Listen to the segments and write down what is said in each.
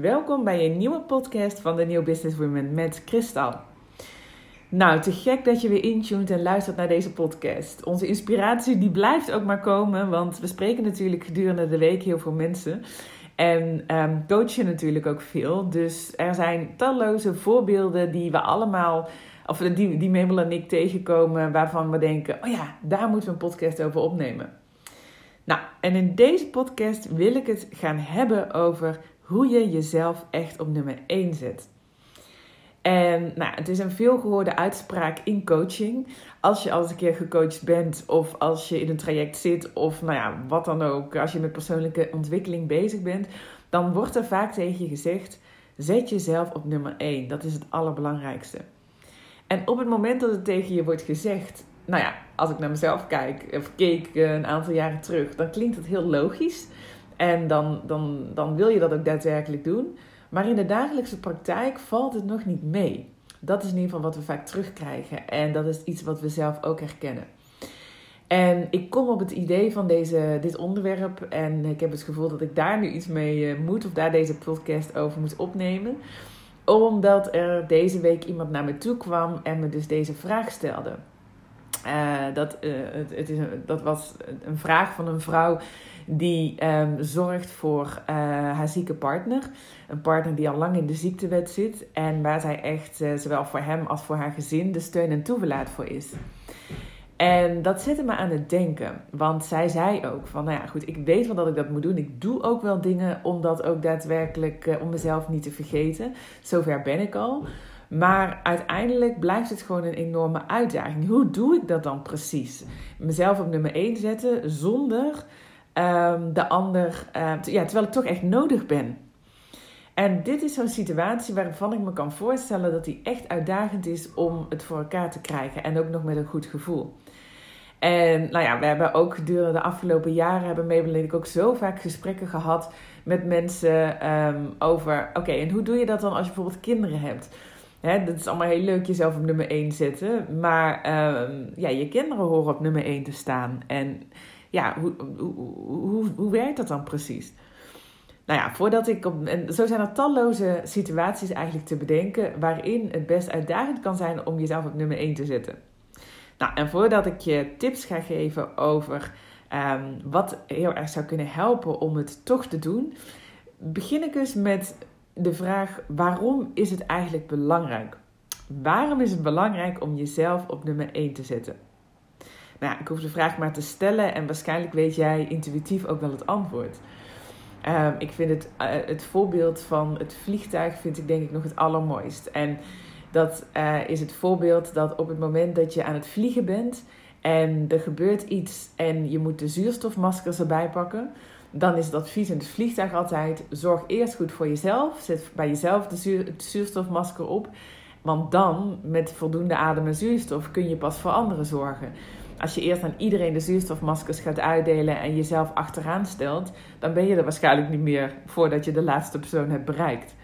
Welkom bij een nieuwe podcast van de New Business Women met Kristal. Nou, te gek dat je weer intuned en luistert naar deze podcast. Onze inspiratie die blijft ook maar komen, want we spreken natuurlijk gedurende de week heel veel mensen. En um, coachen natuurlijk ook veel. Dus er zijn talloze voorbeelden die we allemaal, of die, die Mabel en ik tegenkomen, waarvan we denken: oh ja, daar moeten we een podcast over opnemen. Nou, en in deze podcast wil ik het gaan hebben over hoe je jezelf echt op nummer 1 zet. En nou, het is een veelgehoorde uitspraak in coaching. Als je al eens een keer gecoacht bent, of als je in een traject zit, of nou ja, wat dan ook, als je met persoonlijke ontwikkeling bezig bent, dan wordt er vaak tegen je gezegd: zet jezelf op nummer 1. Dat is het allerbelangrijkste. En op het moment dat het tegen je wordt gezegd, nou ja, als ik naar mezelf kijk, of keek een aantal jaren terug, dan klinkt het heel logisch. En dan, dan, dan wil je dat ook daadwerkelijk doen. Maar in de dagelijkse praktijk valt het nog niet mee. Dat is in ieder geval wat we vaak terugkrijgen. En dat is iets wat we zelf ook herkennen. En ik kom op het idee van deze, dit onderwerp. En ik heb het gevoel dat ik daar nu iets mee uh, moet. Of daar deze podcast over moet opnemen. Omdat er deze week iemand naar me toe kwam en me dus deze vraag stelde. Uh, dat, uh, het, het is, dat was een vraag van een vrouw die um, zorgt voor uh, haar zieke partner. Een partner die al lang in de ziektewet zit en waar zij echt, zowel voor hem als voor haar gezin, de steun en toeverlaat voor is. En dat zette me aan het denken. Want zij zei ook van, nou ja, goed, ik weet wel dat ik dat moet doen. Ik doe ook wel dingen om dat ook daadwerkelijk, om mezelf niet te vergeten. Zover ben ik al. Maar uiteindelijk blijft het gewoon een enorme uitdaging. Hoe doe ik dat dan precies? Mezelf op nummer 1 zetten zonder um, de ander, uh, ja, terwijl ik toch echt nodig ben. En dit is zo'n situatie waarvan ik me kan voorstellen dat die echt uitdagend is om het voor elkaar te krijgen. En ook nog met een goed gevoel. En nou ja, we hebben ook gedurende de afgelopen jaren hebben Mabel en ik ook zo vaak gesprekken gehad met mensen um, over: oké, en hoe doe je dat dan als je bijvoorbeeld kinderen hebt? Hè, dat is allemaal heel leuk jezelf op nummer 1 zetten, maar um, ja, je kinderen horen op nummer 1 te staan. En ja, hoe, hoe, hoe, hoe werkt dat dan precies? Nou ja, voordat ik op. En zo zijn er talloze situaties eigenlijk te bedenken. waarin het best uitdagend kan zijn om jezelf op nummer 1 te zetten. Nou, en voordat ik je tips ga geven over um, wat heel erg zou kunnen helpen om het toch te doen, begin ik dus met de vraag: waarom is het eigenlijk belangrijk? Waarom is het belangrijk om jezelf op nummer 1 te zetten? Nou, ik hoef de vraag maar te stellen en waarschijnlijk weet jij intuïtief ook wel het antwoord. Um, ik vind het, uh, het voorbeeld van het vliegtuig vind ik denk ik nog het allermooist. En dat uh, is het voorbeeld dat op het moment dat je aan het vliegen bent en er gebeurt iets en je moet de zuurstofmaskers erbij pakken, dan is het advies in het vliegtuig altijd: zorg eerst goed voor jezelf. Zet bij jezelf de het zuurstofmasker op. Want dan, met voldoende adem en zuurstof, kun je pas voor anderen zorgen als je eerst aan iedereen de zuurstofmaskers gaat uitdelen en jezelf achteraan stelt, dan ben je er waarschijnlijk niet meer voordat je de laatste persoon hebt bereikt.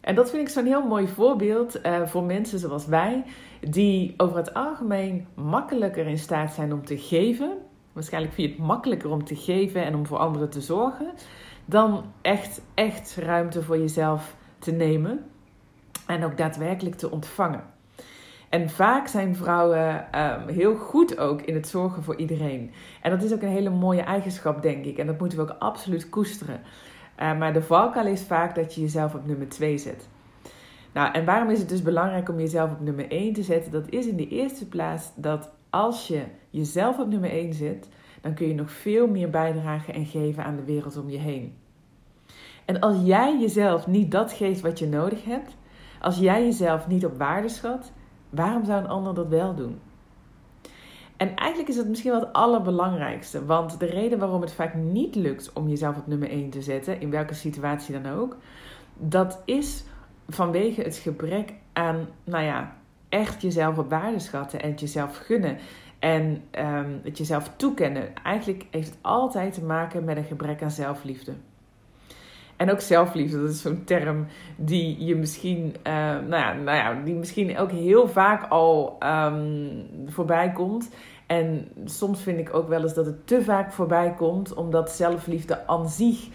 En dat vind ik zo'n heel mooi voorbeeld uh, voor mensen zoals wij, die over het algemeen makkelijker in staat zijn om te geven. Waarschijnlijk vind je het makkelijker om te geven en om voor anderen te zorgen, dan echt, echt ruimte voor jezelf te nemen en ook daadwerkelijk te ontvangen. En vaak zijn vrouwen um, heel goed ook in het zorgen voor iedereen. En dat is ook een hele mooie eigenschap, denk ik. En dat moeten we ook absoluut koesteren. Uh, maar de valkuil is vaak dat je jezelf op nummer 2 zet. Nou, en waarom is het dus belangrijk om jezelf op nummer 1 te zetten? Dat is in de eerste plaats dat als je jezelf op nummer 1 zet, dan kun je nog veel meer bijdragen en geven aan de wereld om je heen. En als jij jezelf niet dat geeft wat je nodig hebt, als jij jezelf niet op waarde schat, Waarom zou een ander dat wel doen? En eigenlijk is het misschien wel het allerbelangrijkste. Want de reden waarom het vaak niet lukt om jezelf op nummer 1 te zetten, in welke situatie dan ook, dat is vanwege het gebrek aan, nou ja, echt jezelf op waarde schatten en het jezelf gunnen en um, het jezelf toekennen. Eigenlijk heeft het altijd te maken met een gebrek aan zelfliefde. En ook zelfliefde, dat is zo'n term die je misschien, uh, nou, ja, nou ja, die misschien ook heel vaak al um, voorbij komt. En soms vind ik ook wel eens dat het te vaak voorbij komt, omdat zelfliefde aan zich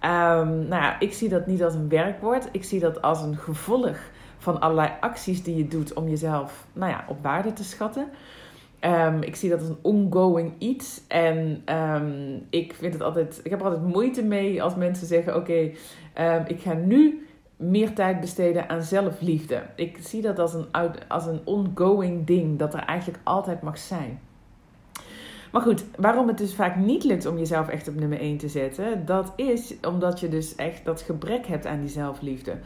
Ehm, nou ja, ik zie dat niet als een werkwoord. Ik zie dat als een gevolg van allerlei acties die je doet om jezelf nou ja, op waarde te schatten. Ehm, ik zie dat als een ongoing iets. En ehm, ik vind het altijd. Ik heb er altijd moeite mee als mensen zeggen: Oké, ik ga nu meer tijd besteden aan zelfliefde. Ik zie dat als een, als een ongoing ding, dat er eigenlijk altijd mag zijn. Maar goed, waarom het dus vaak niet lukt om jezelf echt op nummer 1 te zetten, dat is omdat je dus echt dat gebrek hebt aan die zelfliefde.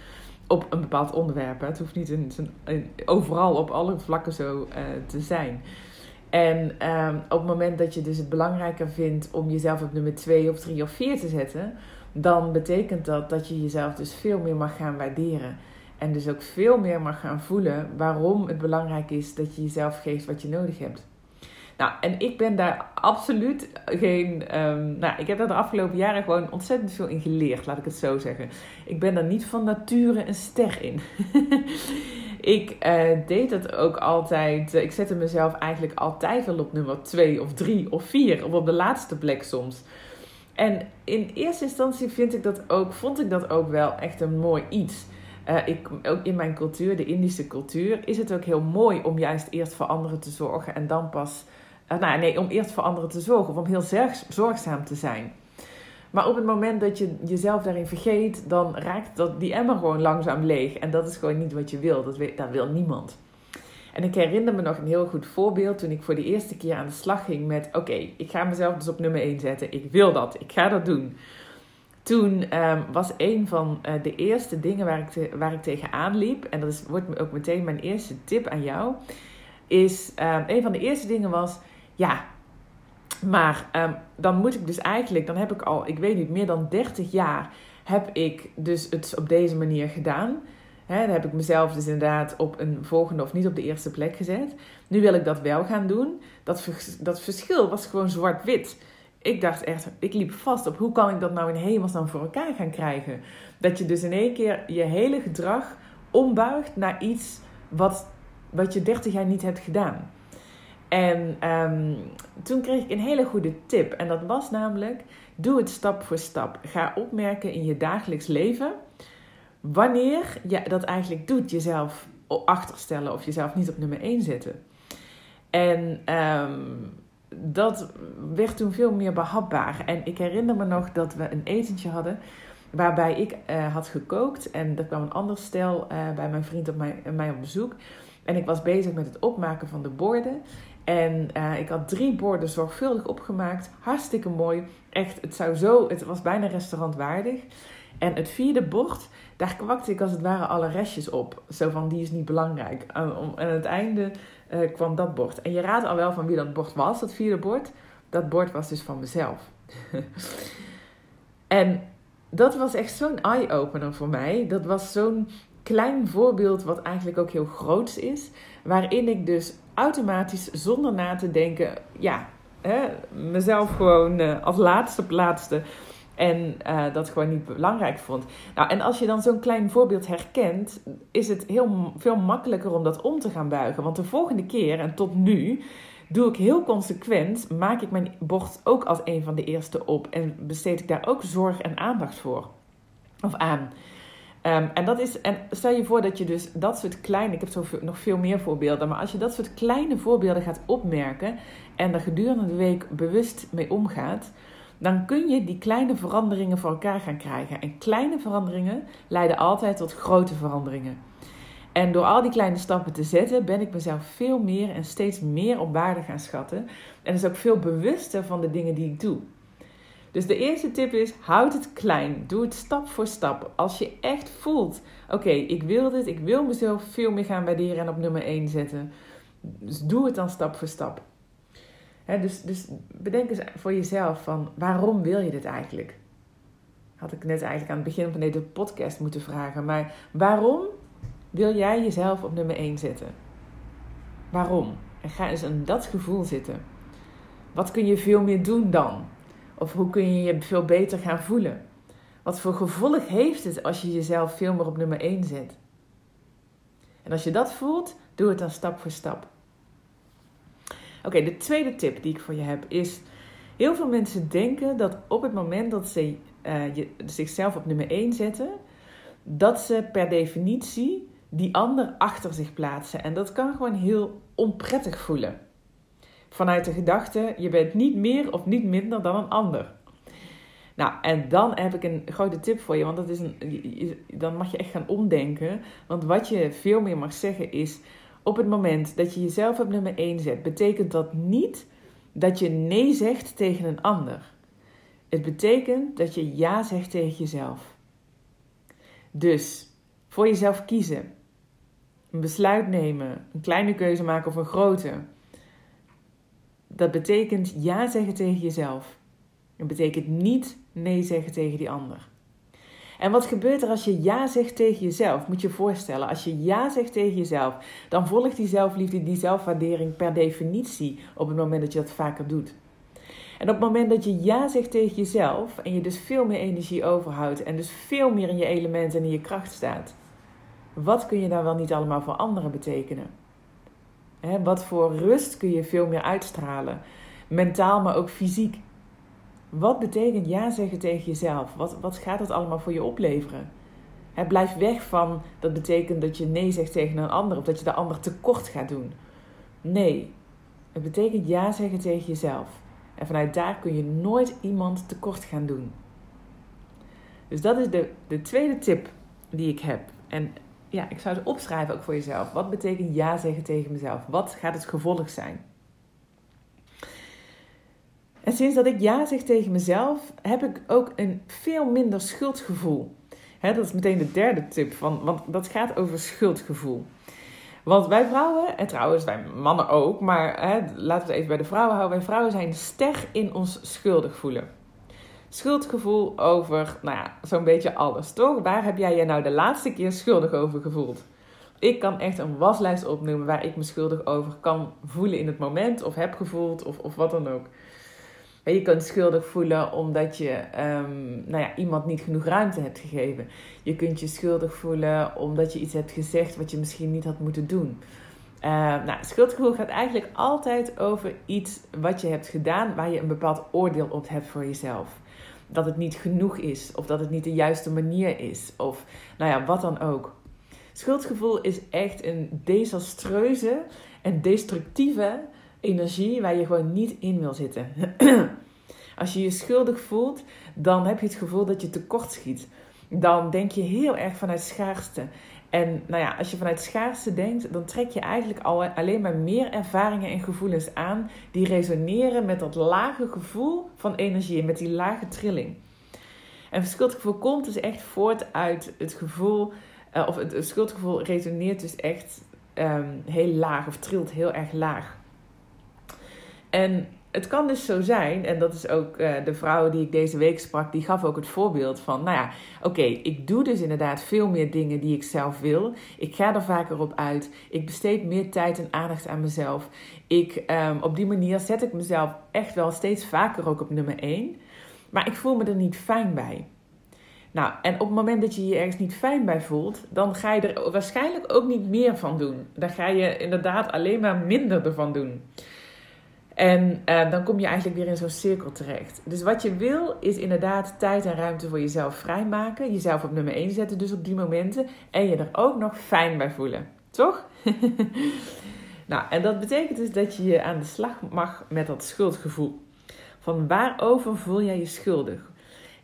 Op een bepaald onderwerp. Het hoeft niet in, overal op alle vlakken zo uh, te zijn. En um, op het moment dat je dus het belangrijker vindt om jezelf op nummer 2 of 3 of 4 te zetten, dan betekent dat dat je jezelf dus veel meer mag gaan waarderen. En dus ook veel meer mag gaan voelen waarom het belangrijk is dat je jezelf geeft wat je nodig hebt. Nou, en ik ben daar absoluut geen. Um, nou, ik heb daar de afgelopen jaren gewoon ontzettend veel in geleerd, laat ik het zo zeggen. Ik ben daar niet van nature een ster in. ik uh, deed het ook altijd. ik zette mezelf eigenlijk altijd wel op nummer 2 of 3 of 4, of op de laatste plek soms. En in eerste instantie vind ik dat ook, vond ik dat ook wel echt een mooi iets. Uh, ik, ook in mijn cultuur, de Indische cultuur, is het ook heel mooi om juist eerst voor anderen te zorgen en dan pas nou nee, om eerst voor anderen te zorgen of om heel zorgzaam te zijn. Maar op het moment dat je jezelf daarin vergeet, dan raakt dat, die emmer gewoon langzaam leeg. En dat is gewoon niet wat je wil. Dat, dat wil niemand. En ik herinner me nog een heel goed voorbeeld toen ik voor de eerste keer aan de slag ging met: oké, ik ga mezelf dus op nummer 1 zetten. Ik wil dat. Ik ga dat doen. Toen um, was een van uh, de eerste dingen waar ik, waar tegenaan liep, en dat is, wordt ook meteen mijn eerste tip aan jou, is um, een van de eerste dingen was ja, maar um, dan moet ik dus eigenlijk, dan heb ik al, ik weet niet, meer dan 30 jaar heb ik dus het op deze manier gedaan. He, dan heb ik mezelf dus inderdaad op een volgende of niet op de eerste plek gezet. Nu wil ik dat wel gaan doen. Dat, dat verschil was gewoon zwart-wit. Ik dacht echt, ik liep vast op hoe kan ik dat nou in hemelsnaam voor elkaar gaan krijgen. Dat je dus in één keer je hele gedrag ombuigt naar iets wat, wat je 30 jaar niet hebt gedaan. En um, toen kreeg ik een hele goede tip. En dat was namelijk: doe het stap voor stap. Ga opmerken in je dagelijks leven wanneer je dat eigenlijk doet. Jezelf achterstellen of jezelf niet op nummer 1 zetten. En um, dat werd toen veel meer behapbaar. En ik herinner me nog dat we een etentje hadden waarbij ik uh, had gekookt. En er kwam een ander stel uh, bij mijn vriend op mij op bezoek. En ik was bezig met het opmaken van de borden. En uh, ik had drie borden zorgvuldig opgemaakt. Hartstikke mooi. Echt, het zou zo, het was bijna restaurantwaardig. En het vierde bord, daar kwakte ik als het ware alle restjes op. Zo van, die is niet belangrijk. En aan het einde uh, kwam dat bord. En je raadt al wel van wie dat bord was, dat vierde bord. Dat bord was dus van mezelf. en dat was echt zo'n eye-opener voor mij. Dat was zo'n klein voorbeeld wat eigenlijk ook heel groots is. Waarin ik dus automatisch, zonder na te denken, ja, hè, mezelf gewoon uh, als laatste plaatste. En uh, dat gewoon niet belangrijk vond. Nou, en als je dan zo'n klein voorbeeld herkent, is het heel veel makkelijker om dat om te gaan buigen. Want de volgende keer, en tot nu, doe ik heel consequent, maak ik mijn bord ook als een van de eerste op. En besteed ik daar ook zorg en aandacht voor. Of aan. Um, en, dat is, en stel je voor dat je dus dat soort kleine, ik heb zo nog veel meer voorbeelden, maar als je dat soort kleine voorbeelden gaat opmerken en er gedurende de week bewust mee omgaat, dan kun je die kleine veranderingen voor elkaar gaan krijgen. En kleine veranderingen leiden altijd tot grote veranderingen. En door al die kleine stappen te zetten, ben ik mezelf veel meer en steeds meer op waarde gaan schatten. En dus ook veel bewuster van de dingen die ik doe. Dus de eerste tip is: houd het klein. Doe het stap voor stap. Als je echt voelt: oké, ik wil dit, ik wil mezelf veel meer gaan waarderen en op nummer 1 zetten. Dus doe het dan stap voor stap. dus, dus bedenk eens voor jezelf van waarom wil je dit eigenlijk? Had ik net eigenlijk aan het begin van deze podcast moeten vragen. Maar waarom wil jij jezelf op nummer 1 zetten? Waarom? En ga eens in dat gevoel zitten. Wat kun je veel meer doen dan? Of hoe kun je je veel beter gaan voelen? Wat voor gevolg heeft het als je jezelf veel meer op nummer 1 zet? En als je dat voelt, doe het dan stap voor stap. Oké, de tweede tip die ik voor je heb is: heel veel mensen denken dat op het moment dat ze uh, je, zichzelf op nummer 1 zetten, dat ze per definitie die ander achter zich plaatsen. En dat kan gewoon heel onprettig voelen. Vanuit de gedachte, je bent niet meer of niet minder dan een ander. Nou, en dan heb ik een grote tip voor je, want dat is een, dan mag je echt gaan omdenken. Want wat je veel meer mag zeggen is, op het moment dat je jezelf op nummer 1 zet, betekent dat niet dat je nee zegt tegen een ander. Het betekent dat je ja zegt tegen jezelf. Dus voor jezelf kiezen, een besluit nemen, een kleine keuze maken of een grote. Dat betekent ja zeggen tegen jezelf. Het betekent niet nee zeggen tegen die ander. En wat gebeurt er als je ja zegt tegen jezelf? Moet je je voorstellen, als je ja zegt tegen jezelf, dan volgt die zelfliefde, die zelfwaardering per definitie op het moment dat je dat vaker doet. En op het moment dat je ja zegt tegen jezelf en je dus veel meer energie overhoudt en dus veel meer in je element en in je kracht staat, wat kun je daar wel niet allemaal voor anderen betekenen? Wat voor rust kun je veel meer uitstralen? Mentaal, maar ook fysiek. Wat betekent ja zeggen tegen jezelf? Wat, wat gaat dat allemaal voor je opleveren? Blijf weg van dat betekent dat je nee zegt tegen een ander of dat je de ander tekort gaat doen. Nee, het betekent ja zeggen tegen jezelf. En vanuit daar kun je nooit iemand tekort gaan doen. Dus dat is de, de tweede tip die ik heb. En ja, ik zou het opschrijven ook voor jezelf. Wat betekent ja zeggen tegen mezelf? Wat gaat het gevolg zijn? En sinds dat ik ja zeg tegen mezelf, heb ik ook een veel minder schuldgevoel. dat is meteen de derde tip, van, want dat gaat over schuldgevoel. Want wij vrouwen, en trouwens wij mannen ook, maar laten we het even bij de vrouwen houden. Wij vrouwen zijn ster in ons schuldig voelen. Schuldgevoel over, nou ja, zo'n beetje alles, toch? Waar heb jij je nou de laatste keer schuldig over gevoeld? Ik kan echt een waslijst opnoemen waar ik me schuldig over kan voelen in het moment, of heb gevoeld, of, of wat dan ook. Je kunt schuldig voelen omdat je um, nou ja, iemand niet genoeg ruimte hebt gegeven. Je kunt je schuldig voelen omdat je iets hebt gezegd wat je misschien niet had moeten doen. Uh, nou, schuldgevoel gaat eigenlijk altijd over iets wat je hebt gedaan waar je een bepaald oordeel op hebt voor jezelf. Dat het niet genoeg is, of dat het niet de juiste manier is, of nou ja, wat dan ook. Schuldgevoel is echt een desastreuze en destructieve energie waar je gewoon niet in wil zitten. Als je je schuldig voelt, dan heb je het gevoel dat je tekort schiet. Dan denk je heel erg vanuit schaarste. En nou ja, als je vanuit schaarste denkt, dan trek je eigenlijk al alleen maar meer ervaringen en gevoelens aan die resoneren met dat lage gevoel van energie en met die lage trilling. En schuldgevoel komt dus echt voort uit het gevoel, uh, of het, schuldgevoel resoneert dus echt um, heel laag of trilt heel erg laag. En het kan dus zo zijn, en dat is ook uh, de vrouw die ik deze week sprak, die gaf ook het voorbeeld van, nou ja, oké, ik doe dus inderdaad veel meer dingen die ik zelf wil. Ik ga er vaker op uit. Ik besteed meer tijd en aandacht aan mezelf. Ik, um, op die manier zet ik mezelf echt wel steeds vaker ook op nummer 1. Maar ik voel me er niet fijn bij. Nou, en op het moment dat je je ergens niet fijn bij voelt, dan ga je er waarschijnlijk ook niet meer van doen. Dan ga je inderdaad alleen maar minder ervan doen. En uh, dan kom je eigenlijk weer in zo'n cirkel terecht. Dus wat je wil is inderdaad tijd en ruimte voor jezelf vrijmaken. Jezelf op nummer 1 zetten, dus op die momenten. En je er ook nog fijn bij voelen. Toch? nou, en dat betekent dus dat je je aan de slag mag met dat schuldgevoel. Van waarover voel jij je schuldig?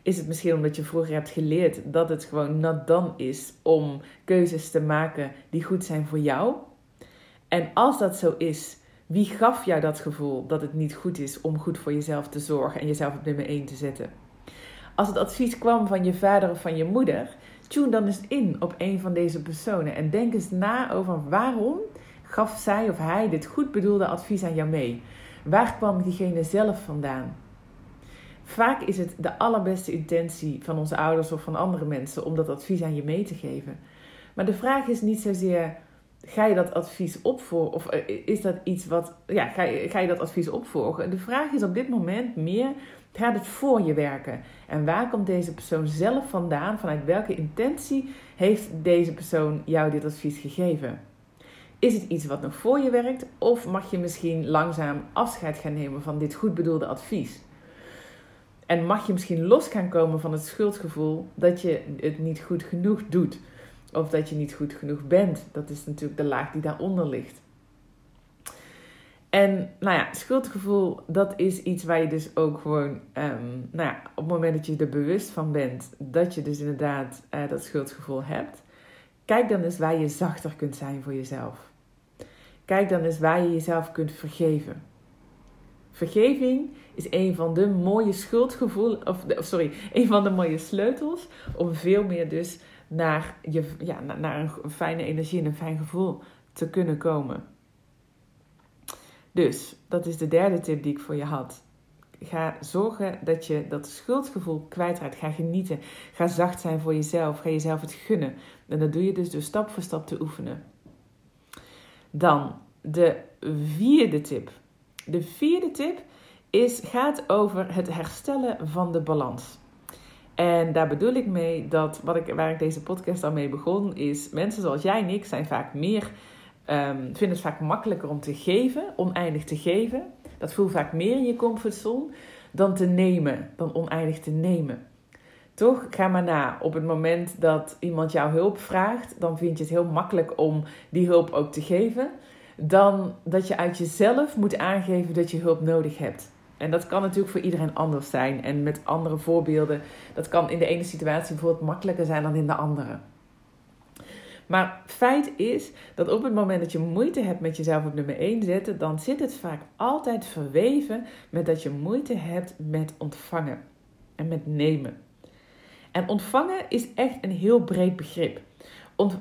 Is het misschien omdat je vroeger hebt geleerd dat het gewoon not done is om keuzes te maken die goed zijn voor jou? En als dat zo is, wie gaf jou dat gevoel dat het niet goed is om goed voor jezelf te zorgen en jezelf op nummer 1 te zetten? Als het advies kwam van je vader of van je moeder, tune dan eens in op een van deze personen en denk eens na over waarom gaf zij of hij dit goed bedoelde advies aan jou mee. Waar kwam diegene zelf vandaan? Vaak is het de allerbeste intentie van onze ouders of van andere mensen om dat advies aan je mee te geven. Maar de vraag is niet zozeer ga je dat advies opvolgen? Of eh, is dat iets wat, ja, ga je, ga je dat advies opvolgen? De vraag is op dit moment meer, gaat het voor je werken? En waar komt deze persoon zelf vandaan? Vanuit welke intentie heeft deze persoon jou dit advies gegeven? Is het iets wat nog voor je werkt? Of mag je misschien langzaam afscheid gaan nemen van dit goed bedoelde advies? En mag je misschien los gaan komen van het schuldgevoel dat je het niet goed genoeg doet. Of dat je niet goed genoeg bent. Dat is natuurlijk de laag die daaronder ligt. En nou ja, schuldgevoel, dat is iets waar je dus ook gewoon, ehm, nou ja, op het moment dat je er bewust van bent, dat je dus inderdaad uh, dat schuldgevoel hebt, kijk dan eens waar je zachter kunt zijn voor jezelf. Kijk dan eens waar je jezelf kunt vergeven. Vergeving is een van de mooie schuldgevoel, of, sorry, een van de mooie sleutels om veel meer dus naar, je, ja, naar een fijne energie en een fijn gevoel te kunnen komen. Dus dat is de derde tip die ik voor je had. Ga zorgen dat je dat schuldgevoel kwijtraakt. Ga genieten. Ga zacht zijn voor jezelf. Ga jezelf het gunnen. En dat doe je dus door stap voor stap te oefenen. Dan de vierde tip. De vierde tip is, gaat over het herstellen van de balans. En daar bedoel ik mee dat wat ik, waar ik deze podcast al mee begon, is mensen zoals jij en ik zijn vaak meer, um, vinden het vaak makkelijker om te geven, oneindig te geven. Dat voelt vaak meer in je comfortzone dan te nemen, dan oneindig te nemen. Toch? Ga maar na. Op het moment dat iemand jouw hulp vraagt, dan vind je het heel makkelijk om die hulp ook te geven. Dan dat je uit jezelf moet aangeven dat je hulp nodig hebt. En dat kan natuurlijk voor iedereen anders zijn. En met andere voorbeelden, dat kan in de ene situatie bijvoorbeeld makkelijker zijn dan in de andere. Maar feit is dat op het moment dat je moeite hebt met jezelf op nummer 1 zetten, dan zit het vaak altijd verweven met dat je moeite hebt met ontvangen en met nemen. En ontvangen is echt een heel breed begrip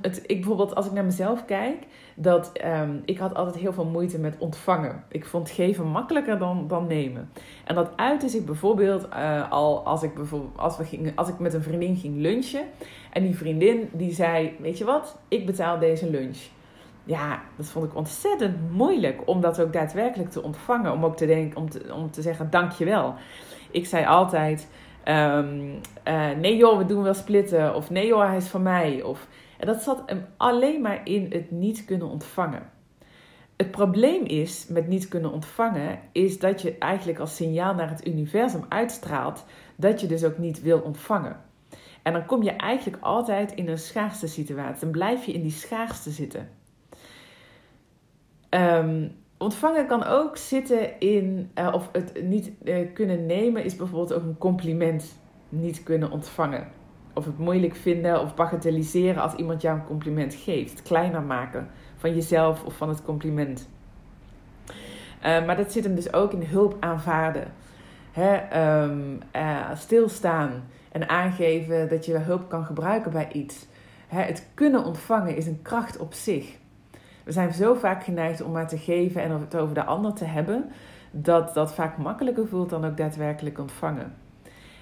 het, ik bijvoorbeeld, als ik naar mezelf kijk, dat um, ik had altijd heel veel moeite met ontvangen. Ik vond geven makkelijker dan, dan nemen. En dat uitte zich bijvoorbeeld uh, al als ik, bijvoorbeeld, als, we gingen, als ik met een vriendin ging lunchen. En die vriendin die zei, weet je wat, ik betaal deze lunch. Ja, dat vond ik ontzettend moeilijk om dat ook daadwerkelijk te ontvangen. Om ook te denken, om te, om te zeggen dankjewel. Ik zei altijd, um, uh, nee joh, we doen wel splitten. Of nee joh, hij is van mij. Of en dat zat hem alleen maar in het niet kunnen ontvangen. Het probleem is met niet kunnen ontvangen, is dat je eigenlijk als signaal naar het universum uitstraalt dat je dus ook niet wil ontvangen. En dan kom je eigenlijk altijd in een schaarste situatie. Dan blijf je in die schaarste zitten. Ehm, ontvangen kan ook zitten in, uh, of het niet uh, kunnen nemen, is bijvoorbeeld ook een compliment niet kunnen ontvangen of het moeilijk vinden of bagatelliseren als iemand jou een compliment geeft. Het kleiner maken van jezelf of van het compliment. Uh, maar dat zit hem dus ook in hulp aanvaarden. Hè, um, uh, stilstaan en aangeven dat je hulp kan gebruiken bij iets. Hè, het kunnen ontvangen is een kracht op zich. We zijn zo vaak geneigd om maar te geven en het over de ander te hebben, dat dat vaak makkelijker voelt dan ook daadwerkelijk ontvangen.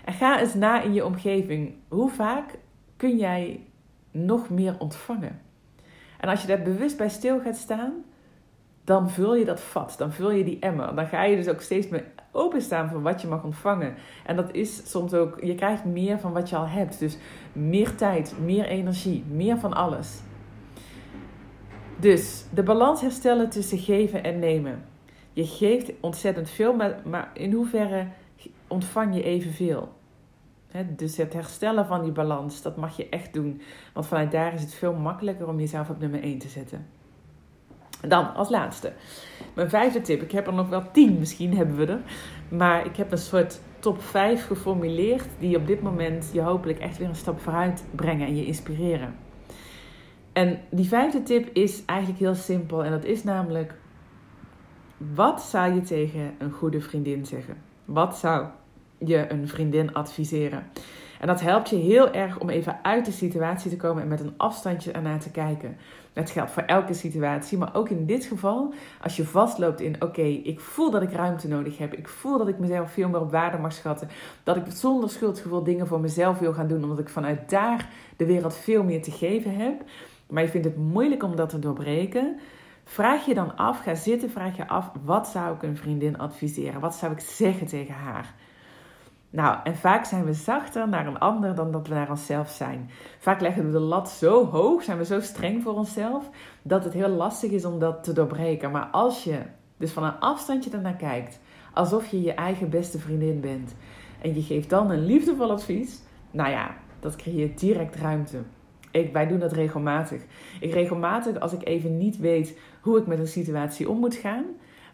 En ga eens na in je omgeving. Hoe vaak kun jij nog meer ontvangen? En als je daar bewust bij stil gaat staan, dan vul je dat vat, dan vul je die emmer. Dan ga je dus ook steeds meer openstaan voor wat je mag ontvangen. En dat is soms ook, je krijgt meer van wat je al hebt. Dus meer tijd, meer energie, meer van alles. Dus de balans herstellen tussen geven en nemen. Je geeft ontzettend veel, maar, maar in hoeverre ontvang je evenveel? Dus het herstellen van die balans, dat mag je echt doen. Want vanuit daar is het veel makkelijker om jezelf op nummer 1 te zetten. Dan als laatste, mijn vijfde tip. Ik heb er nog wel tien, misschien hebben we er. Maar ik heb een soort top 5 geformuleerd die op dit moment je hopelijk echt weer een stap vooruit brengen en je inspireren. En die vijfde tip is eigenlijk heel simpel en dat is namelijk: wat zou je tegen een goede vriendin zeggen? Wat zou je een vriendin adviseren. En dat helpt je heel erg om even uit de situatie te komen en met een afstandje ernaar te kijken. Dat geldt voor elke situatie, maar ook in dit geval, als je vastloopt in: oké, ik voel dat ik ruimte nodig heb. Ik voel dat ik mezelf veel meer op waarde mag schatten. Dat ik zonder schuldgevoel dingen voor mezelf wil gaan doen, omdat ik vanuit daar de wereld veel meer te geven heb. Maar je vindt het moeilijk om dat te doorbreken. Vraag je dan af, ga zitten, vraag je af: wat zou ik een vriendin adviseren? Wat zou ik zeggen tegen haar? Nou, en vaak zijn we zachter naar een ander dan dat we naar onszelf zijn. Vaak leggen we de lat zo hoog, zijn we zo streng voor onszelf, dat het heel lastig is om dat te doorbreken. Maar als je dus van een afstandje ernaar kijkt, alsof je je eigen beste vriendin bent, en je geeft dan een liefdevol advies, nou ja, dat creëert direct ruimte. Ik, wij doen dat regelmatig. Ik regelmatig, als ik even niet weet hoe ik met een situatie om moet gaan,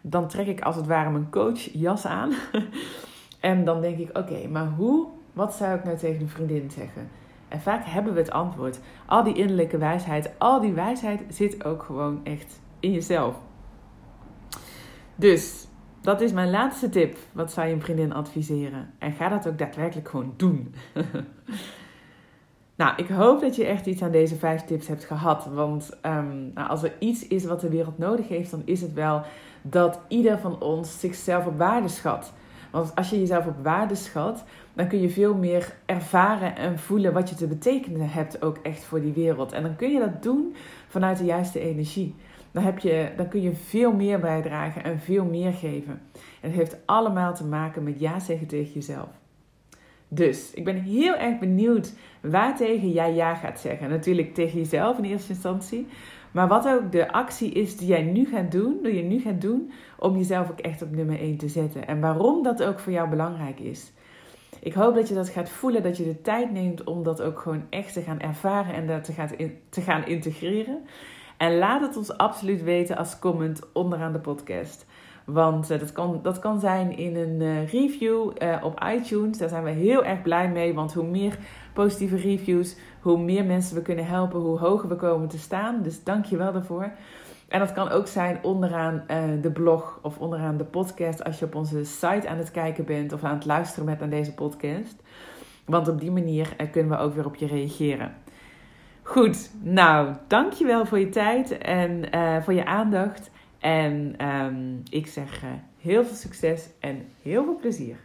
dan trek ik als het ware mijn coachjas aan. en dan denk ik, oké, maar hoe, wat zou ik nou tegen een vriendin zeggen? En vaak hebben we het antwoord. Al die innerlijke wijsheid, al die wijsheid zit ook gewoon echt in jezelf. Dus dat is mijn laatste tip. Wat zou je een vriendin adviseren? En ga dat ook daadwerkelijk gewoon doen. nou, ik hoop dat je echt iets aan deze vijf tips hebt gehad. Want um, nou, als er iets is wat de wereld nodig heeft, dan is het wel dat ieder van ons zichzelf op waarde schat. Want als je jezelf op waarde schat, dan kun je veel meer ervaren en voelen wat je te betekenen hebt ook echt voor die wereld. En dan kun je dat doen vanuit de juiste energie. Dan, heb je, dan kun je veel meer bijdragen en veel meer geven. En het heeft allemaal te maken met ja zeggen tegen jezelf. Dus ik ben heel erg benieuwd waar tegen jij ja gaat zeggen. Natuurlijk tegen jezelf in eerste instantie. Maar wat ook de actie is die jij nu gaat doen, die je nu gaat doen, om jezelf ook echt op nummer 1 te zetten. En waarom dat ook voor jou belangrijk is. Ik hoop dat je dat gaat voelen, dat je de tijd neemt om dat ook gewoon echt te gaan ervaren en dat te gaan, te gaan integreren. En laat het ons absoluut weten als comment onderaan de podcast. Want uh, dat, kan, dat kan zijn in een uh, review uh, op iTunes. Daar zijn we heel erg blij mee. Want hoe meer positieve reviews, hoe meer mensen we kunnen helpen, hoe hoger we komen te staan. Dus dank je wel daarvoor. En dat kan ook zijn onderaan de blog of onderaan de podcast als je op onze site aan het kijken bent of aan het luisteren bent naar deze podcast. Want op die manier kunnen we ook weer op je reageren. Goed, nou, dankjewel voor je tijd en voor je aandacht. En um, ik zeg uh, heel veel succes en heel veel plezier.